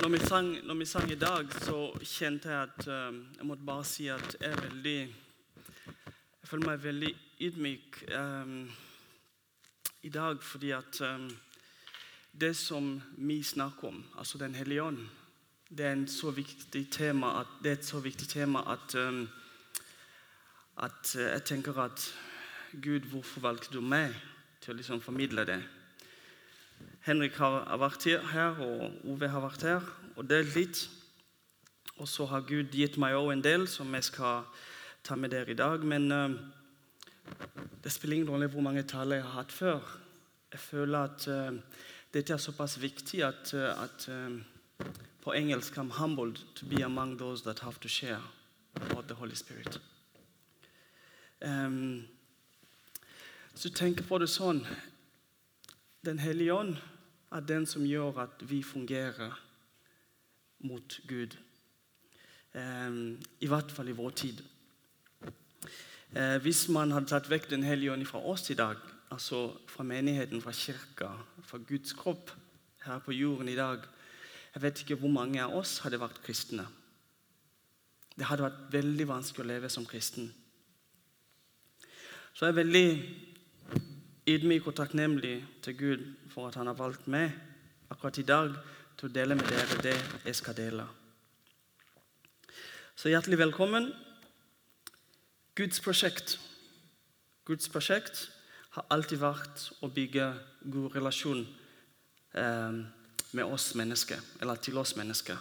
Når vi, sang, når vi sang i dag, så kjente jeg at eh, Jeg måtte bare si at jeg er veldig Jeg føler meg veldig ydmyk um, i dag fordi at um, det som vi snakker om, altså Den hellige ånd, det er, tema at, det er et så viktig tema at, um, at jeg tenker at Gud, hvorfor valgte du meg til å liksom formidle det? Henrik har vært her, og Ove har vært her og delt litt. Og så har Gud gitt meg òg en del som jeg skal ta med dere i dag. Men uh, det spiller ingen rolle hvor mange taler jeg har hatt før. Jeg føler at uh, dette er såpass viktig at, uh, at på engelsk I'm humbled to be among those that have to share about the Holy Spirit. Um, så tenk på det sånn Den hellige ånd er den som gjør at vi fungerer mot Gud. Eh, I hvert fall i vår tid. Eh, hvis man hadde tatt vekk Den hellige ånd fra oss i dag, altså fra menigheten, fra kirka, fra Guds kropp her på jorden i dag Jeg vet ikke hvor mange av oss hadde vært kristne. Det hadde vært veldig vanskelig å leve som kristen. Så jeg er veldig ydmyk og takknemlig til Gud for at han har valgt meg akkurat i dag til å dele med dere det jeg skal dele. Så hjertelig velkommen. Guds prosjekt Guds prosjekt har alltid vært å bygge god relasjon eh, med oss mennesker, eller til oss mennesker.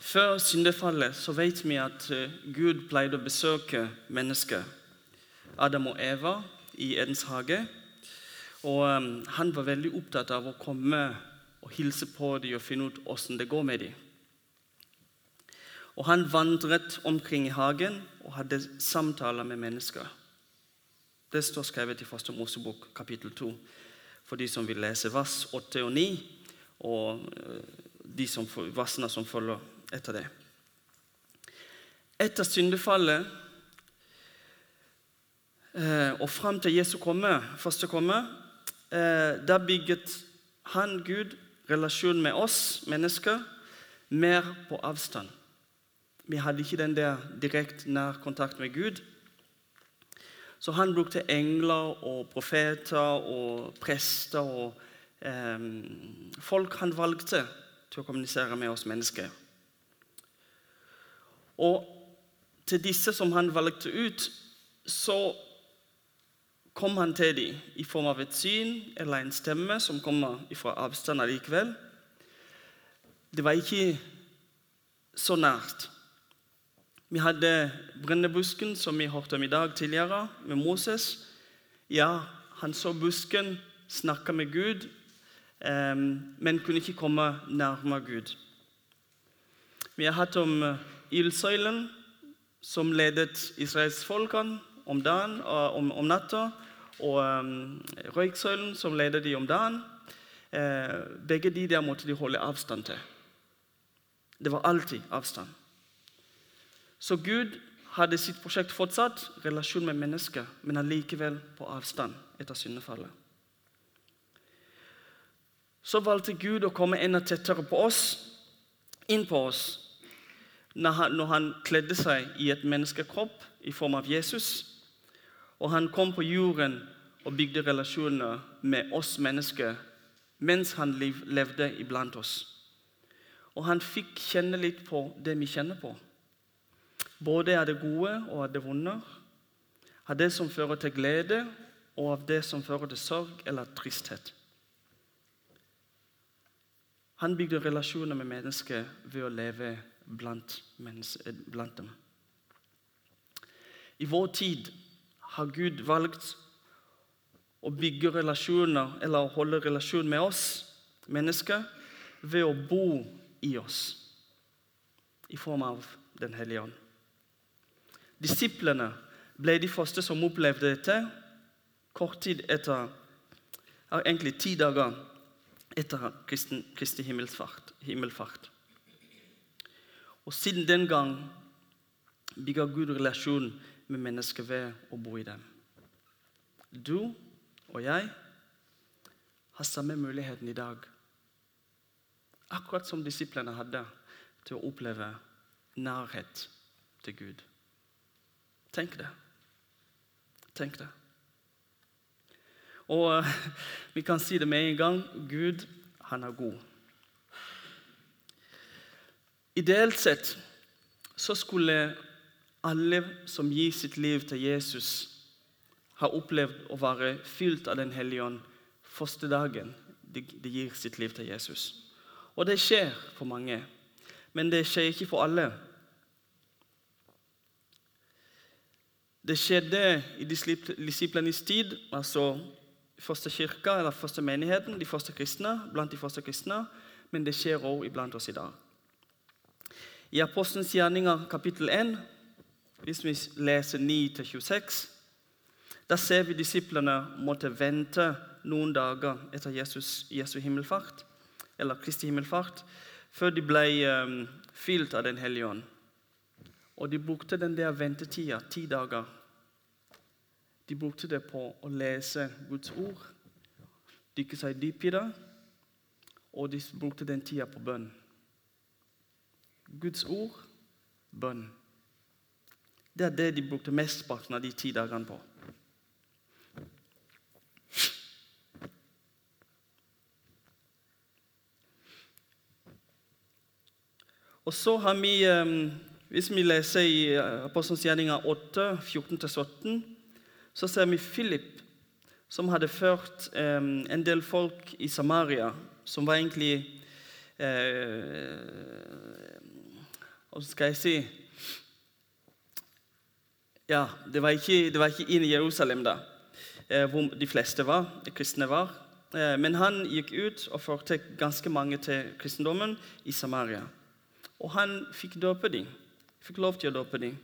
Før syndefallet så vet vi at eh, Gud pleide å besøke mennesker. Adam og Eva i Edens hage. Og um, Han var veldig opptatt av å komme og hilse på dem og finne ut åssen det går med dem. Og Han vandret omkring i hagen og hadde samtaler med mennesker. Det står skrevet i Første Mosebok kapittel 2 for de som vil lese vers 8 og 9, og uh, de som, versene som følger etter det. Etter syndefallet eh, og fram til Jesu komme, første komme, eh, da bygget han, Gud, relasjon med oss mennesker mer på avstand. Vi hadde ikke den der direkte nær kontakt med Gud. Så han brukte engler og profeter og prester og eh, folk han valgte til å kommunisere med oss mennesker. Og til disse som han valgte ut, så kom han til dem i form av et syn eller en stemme som kommer fra avstand allikevel. Det var ikke så nært. Vi hadde brennebusken, som vi hørte om i dag tidligere, med Moses. Ja, han så busken, snakka med Gud, eh, men kunne ikke komme nærmere Gud. Vi har hatt om ildsøylen, som ledet israelsfolkene om dagen om, om natta, og um, røyksøylen, som ledet de om dagen. Eh, begge de der måtte de holde avstand til. Det var alltid avstand. Så Gud hadde sitt prosjekt fortsatt, relasjon med mennesker, men allikevel på avstand etter syndefallet. Så valgte Gud å komme enda tettere på oss, inn på oss, når han, når han kledde seg i et menneskekropp i form av Jesus. Og han kom på jorden og bygde relasjoner med oss mennesker mens han levde iblant oss. Og han fikk kjenne litt på det vi kjenner på. Både av det gode og av det vonde. Av det som fører til glede, og av det som fører til sorg eller tristhet. Han bygde relasjoner med mennesker ved å leve blant, blant dem. I vår tid har Gud valgt å bygge relasjoner eller å holde relasjon med oss mennesker ved å bo i oss i form av Den hellige ånd. Disiplene ble de første som opplevde dette kort tid etter Egentlig ti dager etter Kristi himmelfart. himmelfart. Og siden den gang bygger Gud relasjon med mennesker ved å bo i dem. Du og jeg har samme muligheten i dag Akkurat som disiplene hadde til å oppleve nærhet til Gud. Tenk det. Tenk det. Og eh, vi kan si det med en gang Gud, han er god. Ideelt sett så skulle alle som gir sitt liv til Jesus, har opplevd å være fylt av Den hellige ånd første dagen de, gir sitt liv til Jesus. Og det skjer for mange, men det skjer ikke for alle. Det skjedde i disiplenes tid, altså første kirka eller første menigheten, de første kristne, blant de første kristne, men det skjer også iblant oss i dag. I Apostelens gjerninger kapittel 1, hvis vi leser 9-26, da ser vi disiplene måtte vente noen dager etter Jesus, Jesu himmelfart, eller Kristi himmelfart, før de ble um, fylt av Den hellige ånd. Og de brukte den der ventetida, ti dager. De brukte det på å lese Guds ord, dykke seg dyp i det, og de brukte den tida på bønn. Guds ord, bønn. Det er det de brukte mesteparten av de ti dagene på. Og så har vi, ehm, Hvis vi leser i eh, Apostelens gjerninger 8, 14-17, så ser vi Philip, som hadde ført ehm, en del folk i Samaria, som var egentlig eh, Hva skal jeg si Ja, det var ikke, det var ikke inn i Jerusalem, da, eh, hvor de fleste var, kristne var. Eh, men han gikk ut og førte ganske mange til kristendommen i Samaria. Og han fikk døpe dem. Fikk lov til å døpe dem.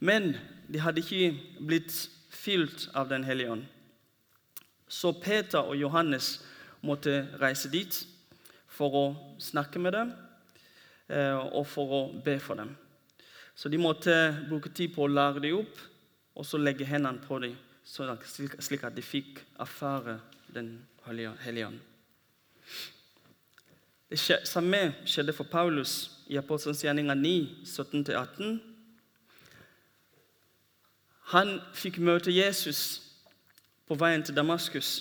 Men de hadde ikke blitt fylt av Den hellige ånd. Så Peter og Johannes måtte reise dit for å snakke med dem eh, og for å be for dem. Så de måtte bruke tid på å lære dem opp og så legge hendene på dem, slik at de fikk erfare Den hellige ånd. Det samme skjedde for Paulus i Apostelens gjerninger 9, 17-18. Han fikk møte Jesus på veien til Damaskus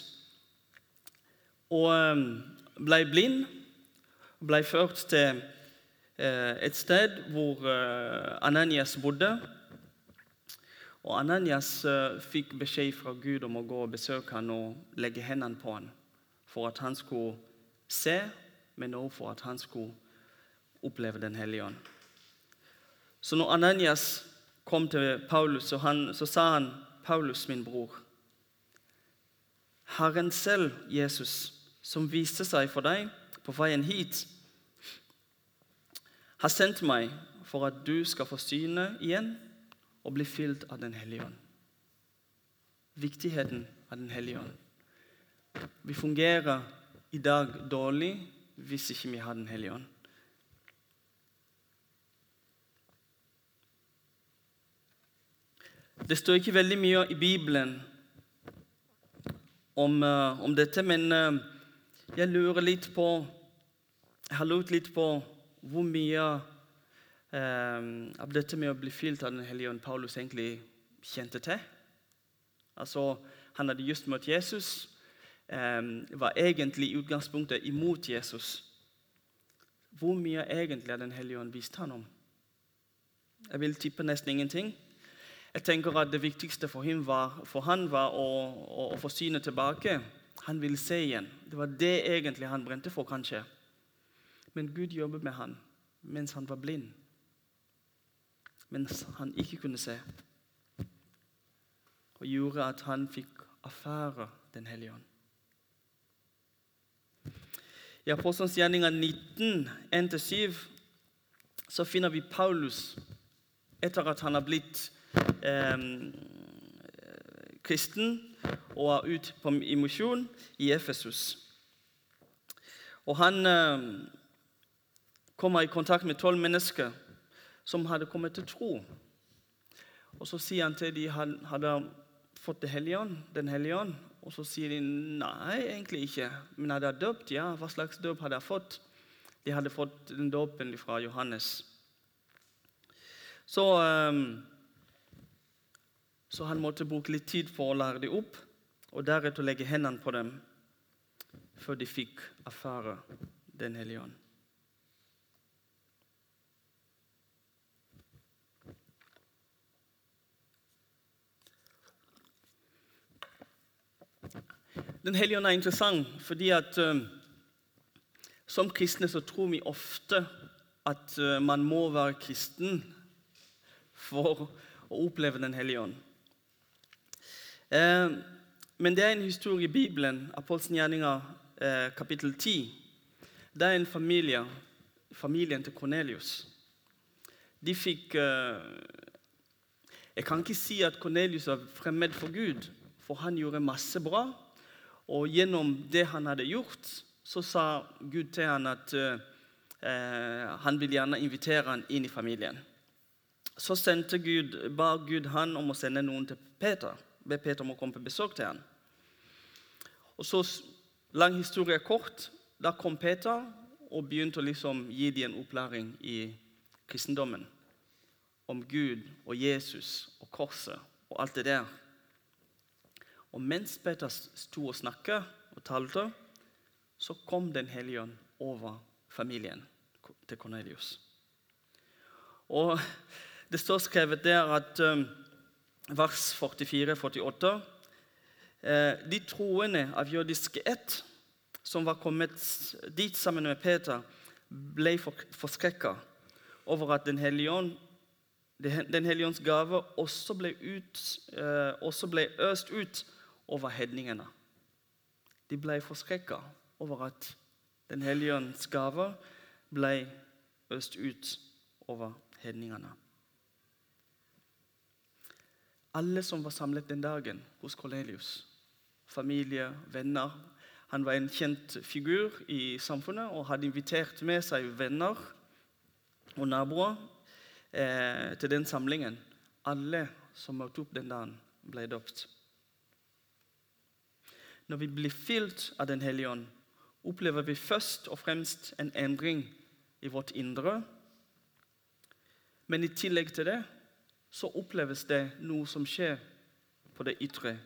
og ehm, ble blind. Ble ført til et sted hvor eh, Ananias bodde. Og Ananias eh, fikk beskjed fra Gud om å gå og besøke ham og legge hendene på ham for at han skulle se men også for at han skulle oppleve Den hellige ånd. Så når Ananias kom til Paulus, så, han, så sa han, 'Paulus, min bror' Herren selv, Jesus, som viste seg for deg på veien hit, har sendt meg for at du skal få syne igjen og bli fylt av Den hellige ånd. Viktigheten av Den hellige ånd. Vi fungerer i dag dårlig hvis ikke vi har Den hellige ånd. Det står ikke veldig mye i Bibelen om, uh, om dette, men uh, jeg lurer litt på Jeg har lurt litt på hvor mye eh, av dette med å bli fylt av Den hellige ånd Paulus egentlig kjente til. Altså, Han hadde just møtt Jesus var egentlig i utgangspunktet imot Jesus. Hvor mye egentlig har Den hellige ånd vist han om? Jeg vil tippe nesten ingenting. Jeg tenker at Det viktigste for, var, for han var å, å, å få synet tilbake. Han ville se igjen. Det var det egentlig han brente for, kanskje. Men Gud jobbet med han mens han var blind. Mens han ikke kunne se. Og gjorde at han fikk affære Den hellige ånd. I Apostelens gjerninger 19, 1-7, så finner vi Paulus etter at han har blitt eh, kristen og er ute på, i misjon i Efesus. Og Han eh, kommer i kontakt med tolv mennesker som hadde kommet til tro. Og Så sier han til han hadde fått det hellige Den hellige ånd, og så sier de nei, egentlig ikke. Men hadde jeg døpt? Ja, hva slags døp hadde jeg fått? De hadde fått den dåpen fra Johannes. Så, um, så han måtte bruke litt tid på å lære dem opp, og deretter legge hendene på dem før de fikk erfare Den hellige ånd. Den hellige ånd er interessant fordi at um, som kristne så tror vi ofte at uh, man må være kristen for å oppleve Den hellige ånd. Uh, men det er en historie i Bibelen, Apostelens gjerninger uh, kapittel 10. Det er en familie, familien til Kornelius. De fikk eh, Jeg kan ikke si at Kornelius var fremmed for Gud, for han gjorde masse bra. Og gjennom det han hadde gjort, så sa Gud til han at uh, han vil gjerne invitere han inn i familien. Så sendte Gud, ba Gud han om å sende noen til Peter. Be Peter om å komme på besøk til han. Og så, Lang historie kort. Da kom Peter og begynte å liksom gi dem en opplæring i kristendommen. Om Gud og Jesus og korset og alt det der. Og mens Peter sto og snakket og talte, så kom Den hellige ånd over familien til Kornelius. Og Det står skrevet der at um, vers 44-48 eh, De troende av jødiske ett som var kommet dit sammen med Peter, ble forskrekka over at Den hellige ånd den hellige ånds gave også ble, ut, eh, også ble øst ut over hedningene. De ble forskrekka over at Den hellige ånds gave ble øst ut over hedningene. Alle som var samlet den dagen hos Kornelius, familie, venner Han var en kjent figur i samfunnet og hadde invitert med seg venner og naboer eh, til den samlingen. Alle som møtte opp den dagen, ble døpt. Når vi blir fylt av Den hellige ånd, opplever vi først og fremst en endring i vårt indre. Men i tillegg til det så oppleves det noe som skjer på det ytre,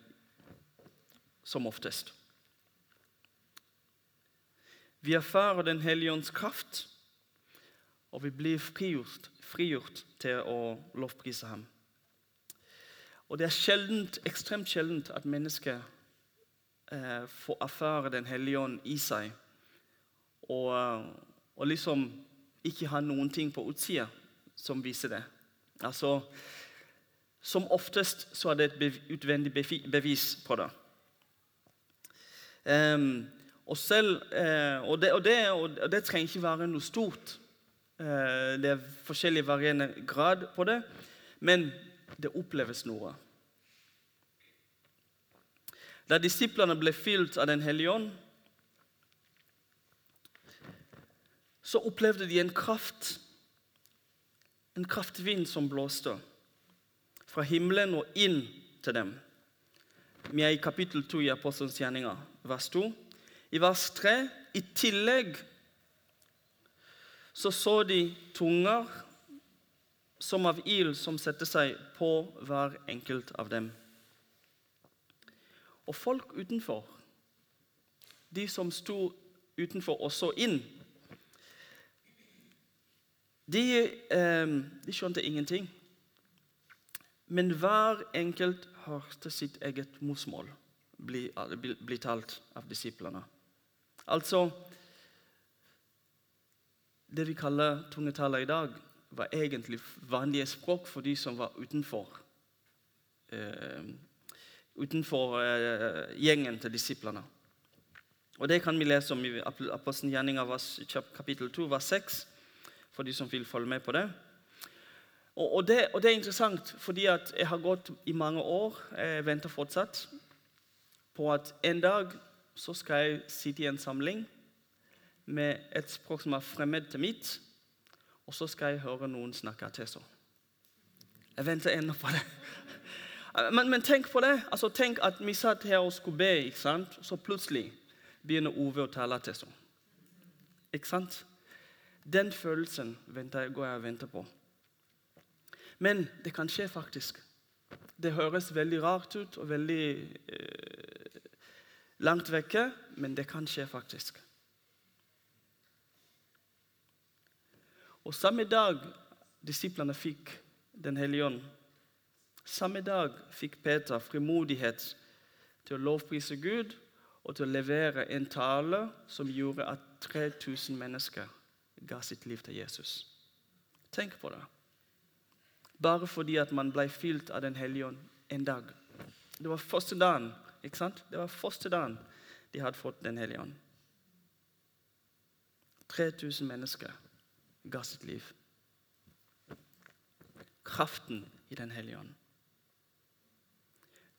som oftest. Vi erfarer Den hellige ånds kraft, og vi blir frigjort, frigjort til å lovprise ham. Og Det er sjeldent, ekstremt sjeldent at mennesker eh, få erfare Den hellige ånd i seg. Og, og, liksom ikke ha noen ting på utsida som viser det. Altså, Som oftest så er det et utvendig bevis på det. Um, og, selv, uh, og, det, og, det, og, det, trenger ikke være noe stort. Uh, det er forskjellig varierende grad på det, men det oppleves noe. Da disiplene ble fylt av Den hellige ånd, så opplevde de en kraft, en kraftvind som blåste fra himmelen og inn til dem. Vi er i kapittel 2 i Apostelens gjerninger, vers 2. I vers 3 i tillegg så så de tunger som av ild som satte seg på hver enkelt av dem. Og folk utenfor, de som sto utenfor og så inn, de, eh, de skjønte ingenting. Men hver enkelt hørte sitt eget morsmål bli, bli, bli talt av disiplene. Altså Det vi kaller tungetallet i dag, var egentlig vanlige språk for de som var utenfor. Eh, utenfor eh, gjengen til disiplene. Og Det kan vi lese om i Apostelen av kapittel 2, vers 6, for de som vil følge med på det. Og, det, og det, er interessant, fordi at jeg har gått i mange år, jeg venter fortsatt, på at en dag så skal jeg sitte i en samling med et språk som er fremmed til mitt, og så skal jeg høre noen snakke til så. Jeg venter ennå på det. Men, men, tenk på det. Altså, tenk at vi satt her og skulle be, ikke sant? så plutselig begynner Ove å tale til oss. Ikke sant? Den følelsen venter går jeg og venter på. Men det kan skje faktisk. Det høres veldig rart ut og veldig eh, langt vekke, men det kan skje faktisk. Og samme dag disiplene fikk Den hellige ånd, samme dag fikk Peter frimodighet til å lovprise Gud og til å levere en tale som gjorde at 3000 mennesker ga sitt liv til Jesus. Tenk på det. Bare fordi at man ble fylt av Den hellige ånd en dag. Det var første dagen ikke sant? Det var første dagen de hadde fått Den hellige ånd. 3000 mennesker ga sitt liv. Kraften i Den hellige ånd.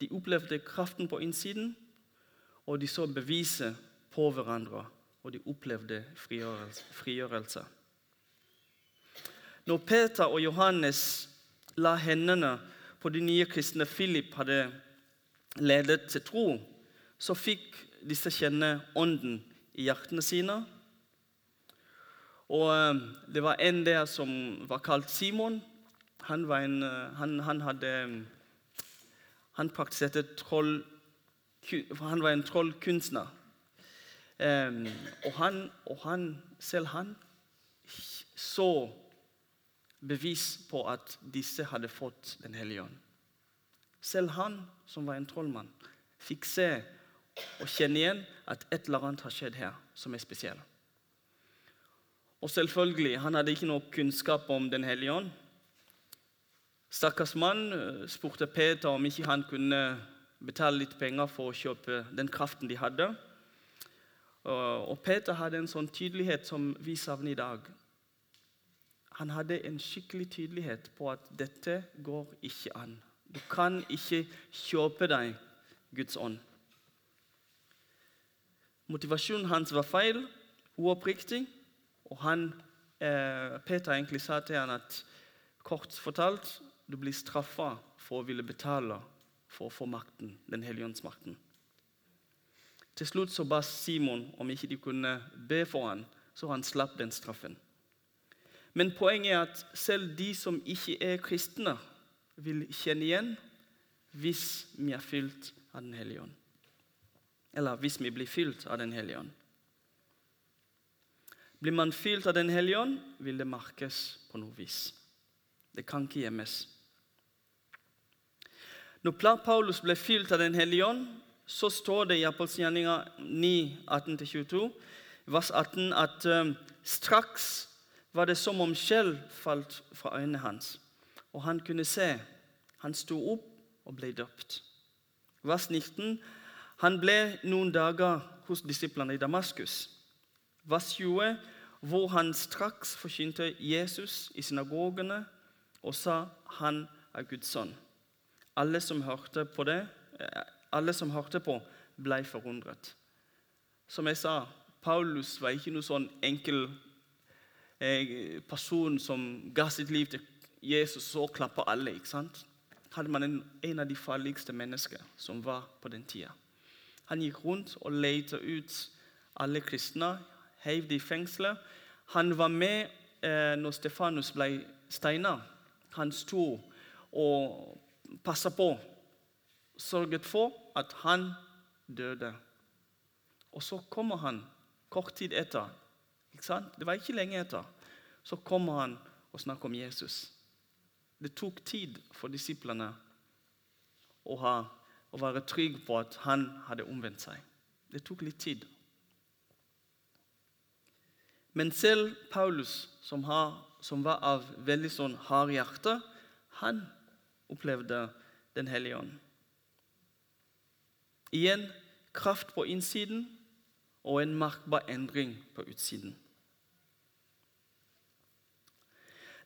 De opplevde kraften på innsiden, og de så beviset på hverandre. Og de opplevde frigjørelse. Når Peter og Johannes la hendene på de nye kristne Philip hadde ledet til tro, så fikk disse kjenne ånden i hjertene sine. Og eh, Det var en der som var kalt Simon. Han, var en, eh, han, han hadde Han praktiserte troll... Han var en trollkunstner. Og, han, og han, selv han så bevis på at disse hadde fått Den hellige ånd. Selv han, som var en trollmann, fikk se og kjenne igjen at et eller annet har skjedd her som er spesielt. Og selvfølgelig, han hadde ikke noe kunnskap om Den hellige ånd. Stakkars mann eh, spurte Peter om ikke han kunne betale litt penger for å kjøpe den kraften de hadde. Og Peter hadde en sånn tydelighet som vi savner i dag. Han hadde en skikkelig tydelighet på at dette går ikke an. Du kan ikke kjøpe deg Guds ånd. Motivasjonen hans var feil, uoppriktig. Og han, eh, Peter egentlig sa til han at kort fortalt du blir straffa for å ville betale for å få makten, Den hellige ånds makten. Til slutt så ba Simon om ikke de kunne be for han, så han slapp den straffen. Men poenget er at selv de som ikke er kristne, vil kjenne igjen hvis vi er fylt av Den hellige ånd. Eller hvis vi blir fylt av Den hellige ånd. Blir man fylt av Den hellige ånd, vil det merkes på noe vis. Det kan ikke gjemmes. Når Paulus ble fylt av Den hellige ånd, så står det i Apostelgjerninga 9, 18-22, vers 18, at um, straks var det som om skjell falt fra øynene hans, og han kunne se. Han sto opp og ble døpt. Vers 19. Han ble noen dager hos disiplene i Damaskus. Vers 20, hvor han straks forkynte Jesus i synagogene og sa han er Guds sønn. Alle som hørte på det, eh, alle som hørte på, ble forundret. Som jeg sa, Paulus var ikke noen sånn enkel eh, person som ga sitt liv til Jesus, så klappa alle. ikke sant? Hadde man en, en av de farligste mennesker som var på den tida. Han gikk rundt og lette ut alle kristne, heiv dem i fengselet. Han var med eh, når Stefanus ble steina. Han sto og passa på, sørget for at han døde. Og så kommer han kort tid etter. Det var ikke lenge etter. Så kommer han og snakker om Jesus. Det tok tid for disiplene å, ha, å være trygge på at han hadde omvendt seg. Det tok litt tid. Men selv Paulus, som, har, som var av veldig sånn hard hjerte, han opplevde Den hellige ånd. Igjen kraft på innsiden og en merkbar endring på utsiden.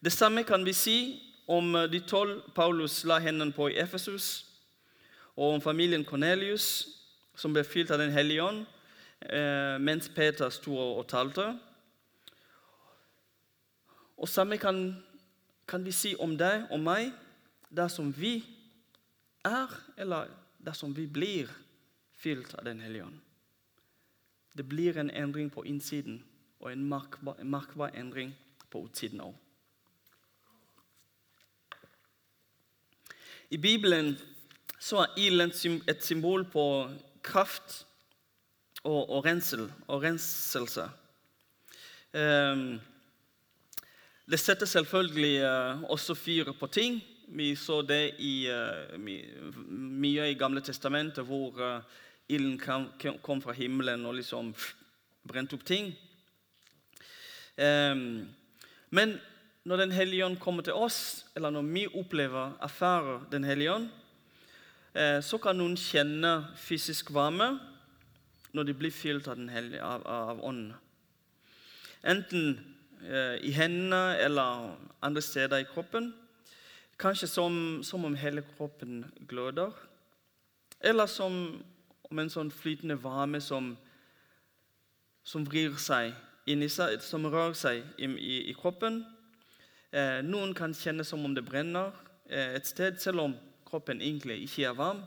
Det samme kan vi si om de tolv Paulus la hendene på i Efesus, og om familien Cornelius, som ble fylt av Den hellige ånd eh, mens Peter sto og talte. Og samme kan, kan vi si om deg og meg dersom vi er, eller dersom vi blir fylt av Den hellige ånd. Det blir en endring på innsiden, og en merkbar, en merkbar endring på utsiden òg. I Bibelen så er ilden et symbol på kraft og, og rensel og renselse. Um, det setter selvfølgelig uh, også fyr på ting. Vi så det i uh, mye i Gamle testamentet, hvor uh, ilden kom, fra himmelen og liksom brente opp ting. Um, men når Den hellige ånd kommer til oss, eller når vi opplever, erfarer Den hellige ånd, uh, så kan noen kjenne fysisk varme når de blir fylt av, den hellige, av, av ånden. Enten i hendene eller andre steder i kroppen. Kanskje som, som om hele kroppen gløder. Eller som om en sånn flytende varme som, som vrir seg inni seg, som rører seg i, i, i kroppen. Eh, noen kan kjenne som om det brenner eh, et sted, selv om kroppen egentlig ikke er varm.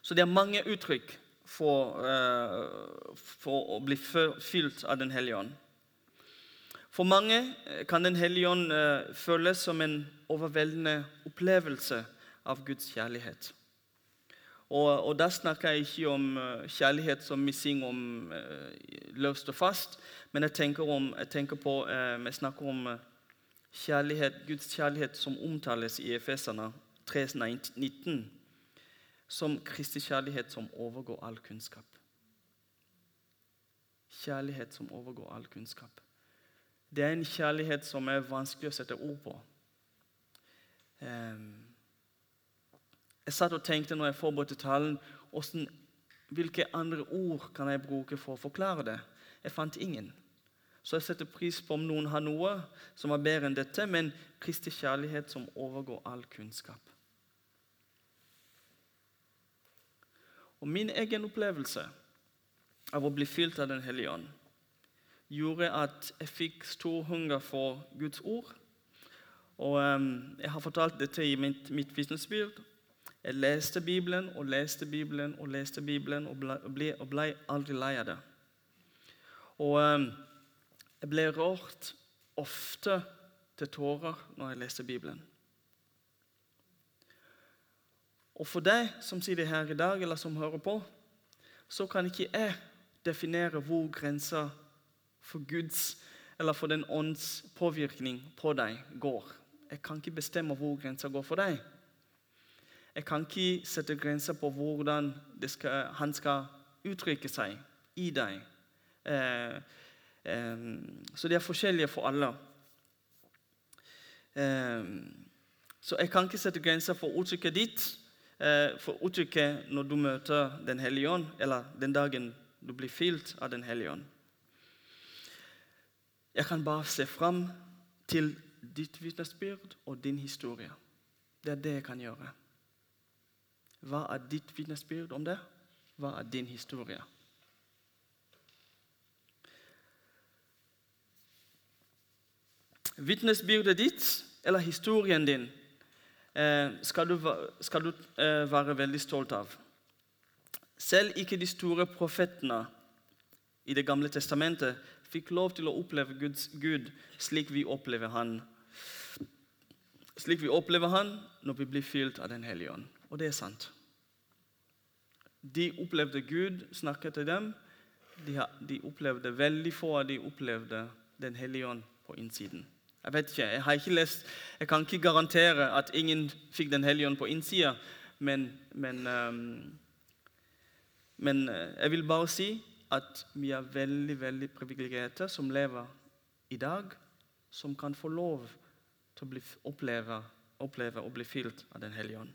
Så det er mange uttrykk for, eh, for å bli fylt av Den hellige ånd. For mange eh, kan Den hellige ånd eh, føles som en overveldende opplevelse av Guds kjærlighet. Og, og Da snakker jeg ikke om uh, kjærlighet som vi synger om løst og fast, men jeg tenker, om, jeg tenker på Vi snakker om kjærlighet, Guds kjærlighet som omtales i Efeserne 3,19 som Kristi kjærlighet som overgår all kunnskap. Kjærlighet som overgår all kunnskap. Det er en kjærlighet som er vanskelig å sette ord på. Jeg satt og tenkte når jeg forberedte talen, hvilke andre ord kan jeg bruke for å forklare det? Jeg fant ingen. Så jeg setter pris på om noen har noe som er bedre enn dette, men Kristi kjærlighet som overgår all kunnskap. Og min egen opplevelse av å bli fylt av Den hellige ånd gjorde at jeg fikk stor hunger for Guds ord. Og um, Jeg har fortalt dette i mitt, mitt vitnesbyrd. Jeg leste Bibelen og leste Bibelen og leste Bibelen og ble, og ble aldri lei av det. Og um, jeg ble rørt ofte til tårer når jeg leste Bibelen. Og for deg som sitter her i dag, eller som hører på, så kan ikke jeg definere hvor grensa for Guds eller for den ånds påvirkning på deg går. Jeg kan ikke bestemme hvor grensa går for deg. Jeg kan ikke sette grenser på hvordan skal, han skal uttrykke seg i deg. Eh, så de er forskjellige for alle. Så jeg kan ikke sette grenser for uttrykket ditt, eh, for uttrykket når du møter Den hellige ånd, eller den dagen du blir fylt av Den hellige ånd. Jeg kan bare se fram til ditt vitnesbyrd og din historie. Det er det jeg kan gjøre. Hva er ditt vitnesbyrd om det? Hva er din historie? Vitnesbyrdet ditt eller historien din eh, skal du, skal du eh, være veldig stolt av. Selv ikke de store profetene i Det gamle testamentet fikk lov til å oppleve Guds, Gud slik vi opplever han. Slik vi opplever han når vi blir fylt av Den hellige ånd. Og det er sant. De opplevde Gud snakke til dem. De, de opplevde Veldig få av de opplevde Den hellige ånd på innsiden. Jeg vet ikke, jeg har ikke lest Jeg kan ikke garantere at ingen fikk Den hellige ånd på innsida, men, men, men eh, jeg vil bare si at vi er veldig veldig privilegerte som lever i dag, som kan få lov til å bli, oppleve, oppleve å bli fylt av Den hellige ånd.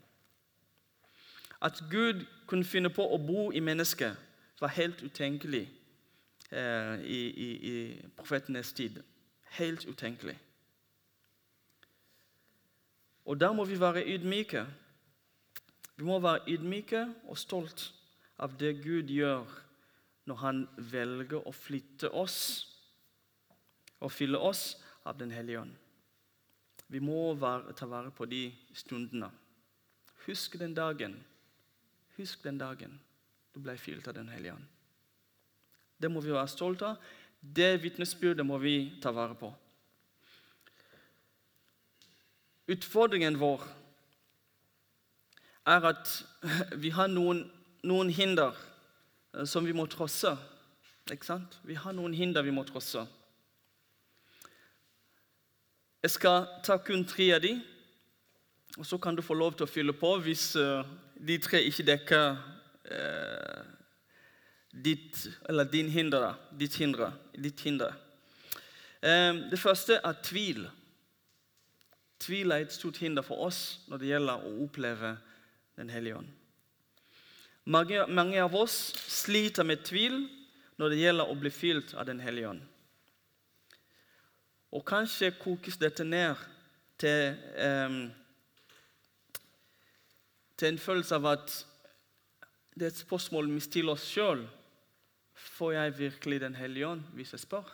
At Gud kunne finne på å bo i mennesket, var helt utenkelig eh, i, i, i profetenes tid. Helt utenkelig. Og da må vi være ydmyke. Vi må være ydmyke og stolt av det Gud gjør når Han velger å flytte oss og fylle oss av Den hellige ånd. Vi må ta vare på de stundene. Husk den dagen. Husk den dagen du ble fylt av Den hellige ånd. Det må vi være stolte av. Det vitnesbyrdet må vi ta vare på. Utfordringen vår er at vi har noen, noen hinder som vi må trosse. Ikke sant? Vi har noen hinder vi må trosse. Jeg skal ta kun tre av de, og så kan du få lov til å fylle på hvis uh, de tre ikke dekker eh, ditt, eller din hinder. Ditt hinder. Ditt hinder. Eh, det første er tvil. Tvil er et stort hinder for oss når det gjelder å oppleve Den hellige ånd. Mange, mange av oss sliter med tvil når det gjelder å bli fylt av Den hellige ånd. Og kanskje kokes dette ned til, um, til en følelse av at det er et spørsmål vi stiller oss sjøl. Får jeg virkelig Den hellige ånd hvis jeg spør?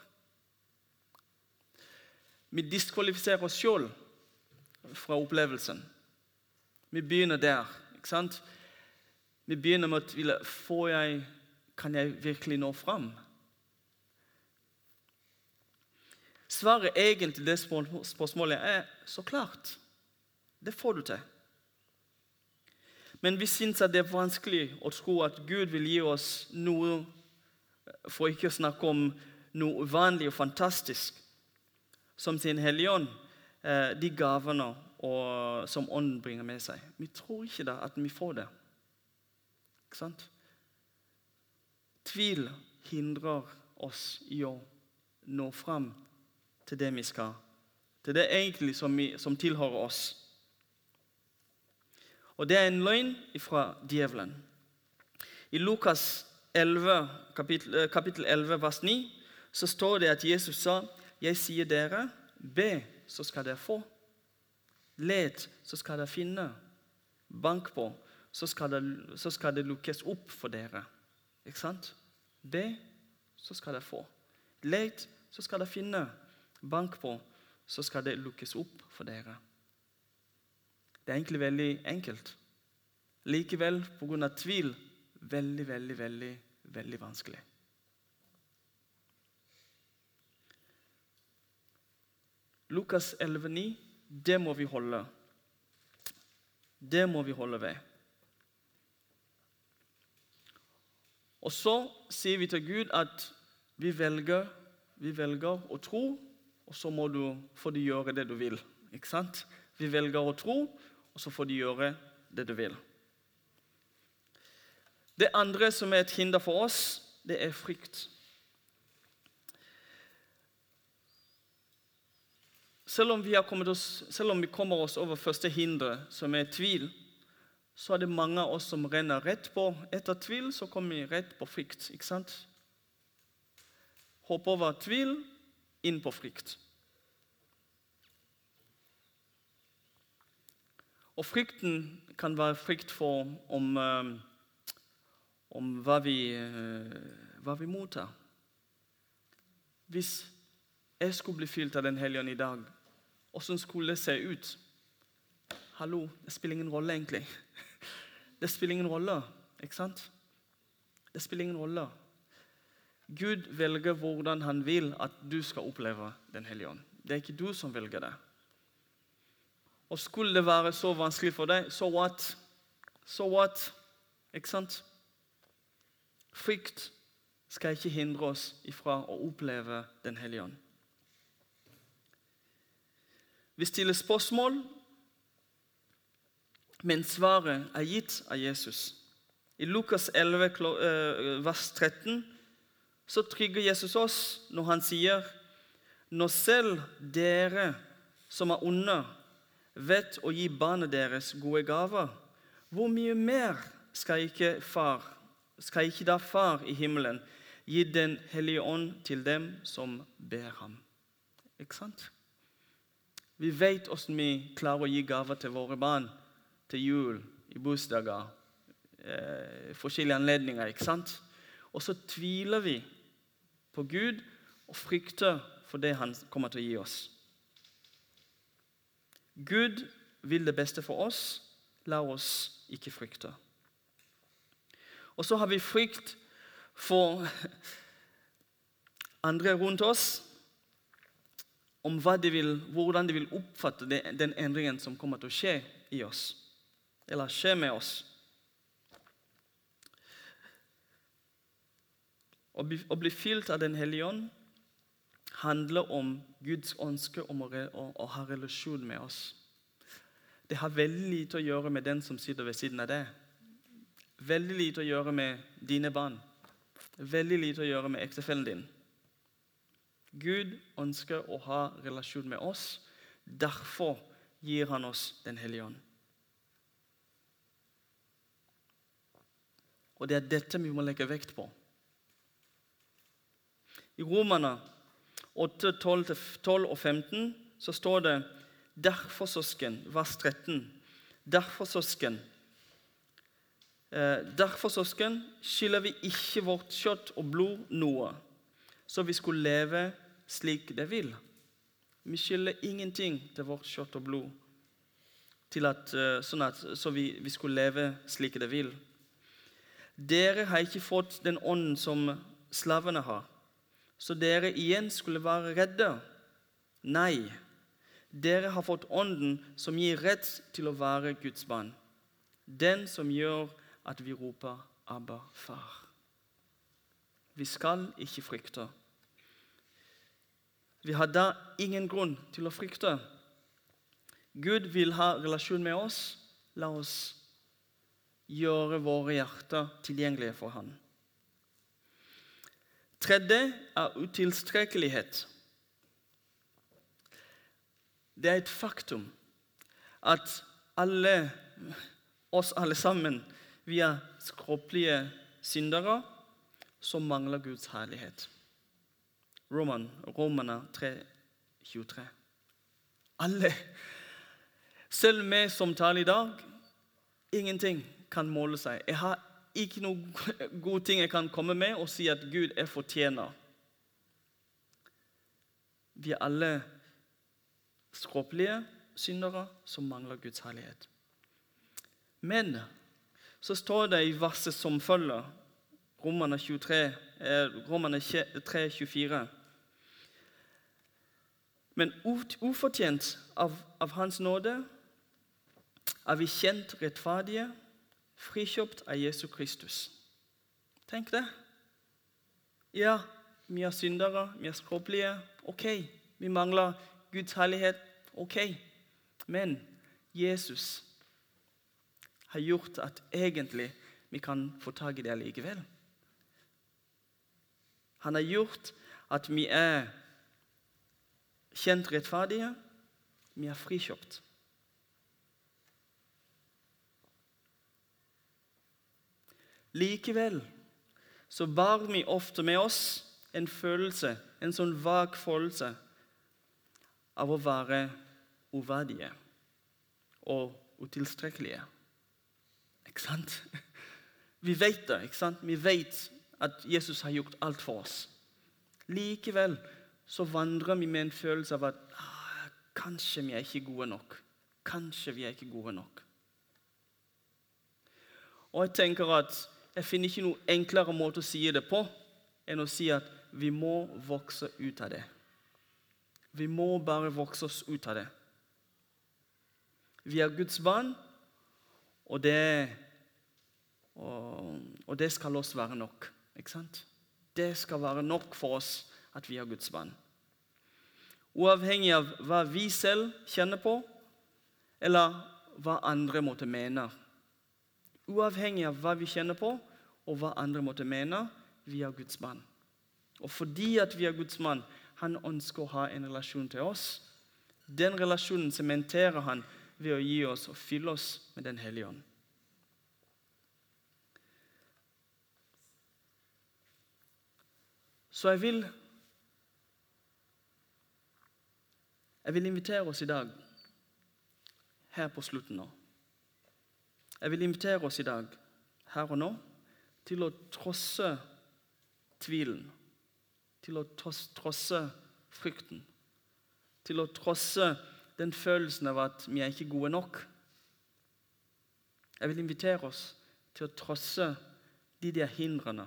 Vi diskvalifiserer oss sjøl fra opplevelsen. Vi begynner der. ikke sant? Vi begynner med å tvile. Får jeg, kan jeg virkelig nå fram? Svaret egentlig det spørsmålet er så klart. Det får du til. Men vi syns det er vanskelig å tro at Gud vil gi oss noe For ikke å snakke om noe uvanlig og fantastisk som sin Hellige Ånd. Eh, de gavene som Ånden bringer med seg. Vi tror ikke da at vi får det. Ikke sant? Tvil hindrer oss i å nå frem til det vi skal. Til det egentlig som, vi, som tilhører oss. Og det er en løgn fra djevelen. I Lukas 11, kapittel, eh, kapittel 11, vers 9 så står det at Jesus sa, 'Jeg sier dere, be, så skal dere få. Let, så skal dere finne. Bank på, så skal, det, så skal det lukkes opp for dere. Ikke sant? Be, så skal dere få. Let, så skal dere finne. Bank på, så skal det lukkes opp for dere. Det er egentlig veldig enkelt. Likevel, pga. tvil, veldig, veldig, veldig, veldig vanskelig. Lukas 11,9, det må vi holde. Det må vi holde ved. Og så sier vi til Gud at vi velger, vi velger å tro, og så må du få de gjøre det du vil. Ikke sant? Vi velger å tro, og så får de gjøre det du vil. Det andre som er et hinder for oss, det er frykt. Selv om, vi oss, selv om vi kommer oss over første hinder, som er tvil, så er det mange av oss som renner rett på. Etter tvil så kommer vi rett på frykt. ikke sant? Hopp over tvil, inn på frykt. Og frykten kan være frykt for om, um, om hva, vi, uh, hva vi mottar. Hvis jeg skulle bli fylt av Den hellige ånd i dag, Åssen skulle det se ut? Hallo, det spiller ingen rolle, egentlig. Det spiller ingen rolle, ikke sant? Det spiller ingen rolle. Gud velger hvordan han vil at du skal oppleve Den hellige ånd. Det er ikke du som velger det. Og skulle det være så vanskelig for deg, so what? So what? Ikke sant? Frykt skal ikke hindre oss ifra å oppleve Den hellige ånd. Vi stiller spørsmål, men svaret er gitt av Jesus. I Lukas 11, eh, vers 13 så trygger Jesus oss når han sier Når selv dere som er onde, vet å gi barna deres gode gaver, hvor mye mer skal ikke, far, skal ikke da Far i himmelen gi Den hellige ånd til dem som ber ham? Ikke sant? Vi vet hvordan vi klarer å gi gaver til våre barn til jul, i bursdager, eh, forskjellige anledninger. ikke sant? Og så tviler vi på Gud og frykter for det han kommer til å gi oss. Gud vil det beste for oss. La oss ikke frykte. Og så har vi frykt for andre rundt oss om de vil, hvordan de vil oppfatte den endringen som kommer til å skje i oss, eller skje med oss. Å bli, å bli fylt av Den hellige ånd handler om Guds ønske om å, å, å, ha relasjon med oss. Det har veldig lite å gjøre med den som sitter ved siden av deg. Veldig lite å gjøre med dine barn. Veldig lite å gjøre med ektefellen din. Gud ønsker å ha relasjon med oss. Derfor gir han oss Den hellige ånd. Og det er dette vi må legge vekt på. I Romerne 8, 12, og 15 så står det Derfor, søsken, vers 13. Derfor, søsken, eh, derfor, søsken, skylder vi ikke vårt kjøtt og blod noe, så vi skulle leve slik det vil. Vi skylder ingenting til vårt kjøtt og blod, at, eh, sånn at, så vi, vi skulle leve slik det vil. Dere har ikke fått den ånden som slavene har, så dere igjen skulle være redde. Nei, dere har fått ånden som gir rett til å være Guds barn. Den som gjør at vi roper 'Abba, far'. Vi skal ikke frykte. Vi har da ingen grunn til å frykte. Gud vil ha relasjon med oss. La oss gjøre våre hjerter tilgjengelige for Han. Tredje er utilstrekkelighet. Det er et faktum at alle, oss alle sammen, vi er skråplige syndere som mangler Guds herlighet. Roman, Romerne 3, 23. Alle. Selv vi som taler i dag, ingenting kan måle seg. Jeg har ikke noen gode ting jeg kan komme med og si at Gud er fortjener. Vi er alle skråplige syndere som mangler Guds herlighet. Men så står det i verset som følger, Romerne 23, eh, Romerne 3, 24 men ufortjent av, av Hans nåde er vi kjent rettferdige, frikjøpt av Jesu Kristus. Tenk det. Ja, vi er syndere, vi er skråplige. Ok, vi mangler Guds herlighet. Ok. Men Jesus har gjort at egentlig vi kan få tak i det likevel. Han har gjort at vi er kjent rettferdige. Vi er frikjøpt. Likevel så bar vi ofte med oss en følelse, en sånn vag følelse av å være uverdige og utilstrekkelige. Ikke sant? Vi vet det. ikke sant? Vi vet at Jesus har gjort alt for oss. Likevel så vandrer vi med en følelse av at ah, kanskje vi er ikke gode nok. Kanskje vi er ikke gode nok. Og jeg tenker at jeg finner ikke noe enklere måte å si det på enn å si at vi må vokse ut av det. Vi må bare vokse oss ut av det. Vi er Guds barn, og det, og, og det skal oss være nok. Ikke sant? Det skal være nok for oss at vi er Guds barn. Uavhengig av hva vi selv kjenner på, eller hva andre måtte mene. Uavhengig av hva vi kjenner på, og hva andre måtte mene, vi er Guds mann. Og fordi at vi er Guds mann, han ønsker å ha en relasjon til oss. Den relasjonen sementerer han ved å gi oss og fylle oss med Den hellige ånd. Så jeg vil Jeg vil invitere oss i dag, her på slutten nå Jeg vil invitere oss i dag, her og nå, til å trosse tvilen. Til å trosse frykten. Til å trosse den følelsen av at vi er ikke gode nok. Jeg vil invitere oss til å trosse de der hindrene.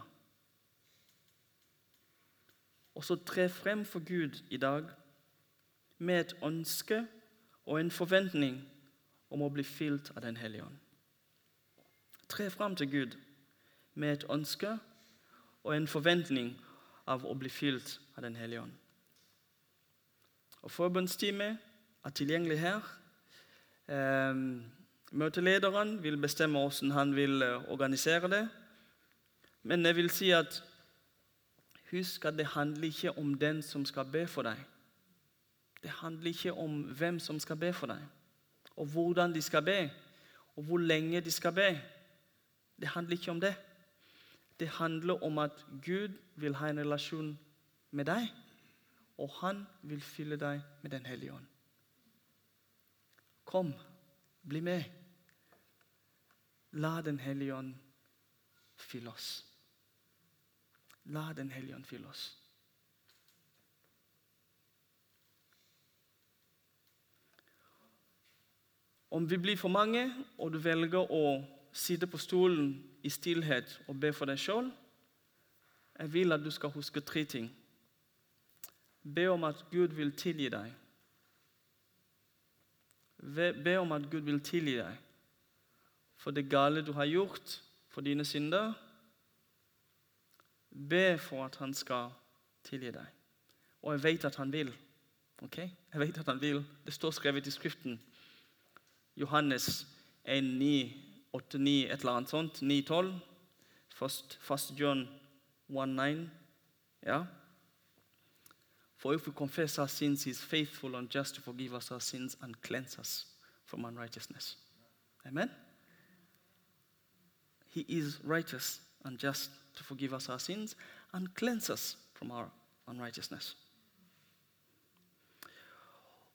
Og så tre frem for Gud i dag med et ønske og en forventning om å bli fylt av Den hellige ånd. Tre frem til Gud med et ønske og en forventning av å bli fylt av Den hellige ånd. Og Forbundsteamet er tilgjengelig her. Eh, møtelederen vil bestemme hvordan han vil eh, organisere det. Men jeg vil si at husk at det handler ikke om den som skal be for deg. Det handler ikke om hvem som skal be for deg, og hvordan de skal be, og hvor lenge de skal be. Det handler ikke om det. Det handler om at Gud vil ha en relasjon med deg, og han vil fylle deg med Den hellige ånd. Kom, bli med. La Den hellige ånd fylle oss. La Den hellige ånd fylle oss. Om vi blir for mange, og du velger å sitte på stolen i stillhet og be for deg sjøl, jeg vil at du skal huske tre ting. Be om at Gud vil tilgi deg. Be om at Gud vil tilgi deg for det gale du har gjort, for dine synder. Be for at han skal tilgi deg. Og jeg vet at han vil. Ok? Jeg vet at han vil. Det står skrevet i Skriften. Johannes 1, 9, 8, 9, et eller annet sånt. 9, 12. First, first John 1, 9. Ja. For if we confess our sins, he is faithful and just to forgive us our sins and cleanse us from unrighteousness. Amen? He is righteous and just to forgive us our sins and cleanse us from our unrighteousness.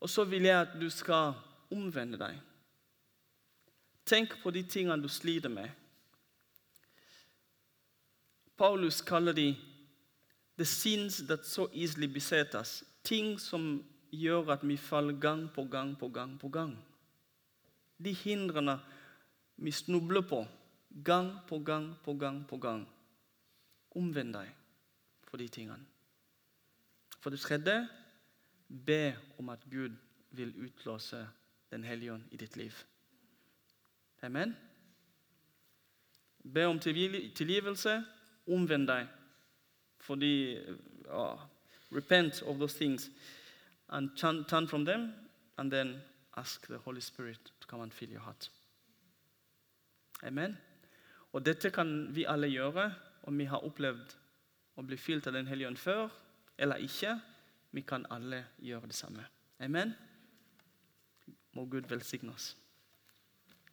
Og så vil jeg at du skal omvende deg. Tenk på de tingene du sliter med. Paulus kaller de the sins that so easily beset us. Ting som gjør at vi faller gang på gang på gang på gang. De hindrene vi snubler på gang på gang på gang på gang. Omvend deg for de tingene. For det tredje, be om at Gud vil utlåse Den hellige ånd i ditt liv. Amen. Be om tilgivelse. Omvend deg. Fordi uh, Repent of those things and turn, from them, and then ask the Holy Spirit to come and fill your heart. Amen. Og Dette kan vi alle gjøre om vi har opplevd å bli fylt av Den hellige ånd før eller ikke. Vi kan alle gjøre det samme. Amen. Må Gud velsigne oss.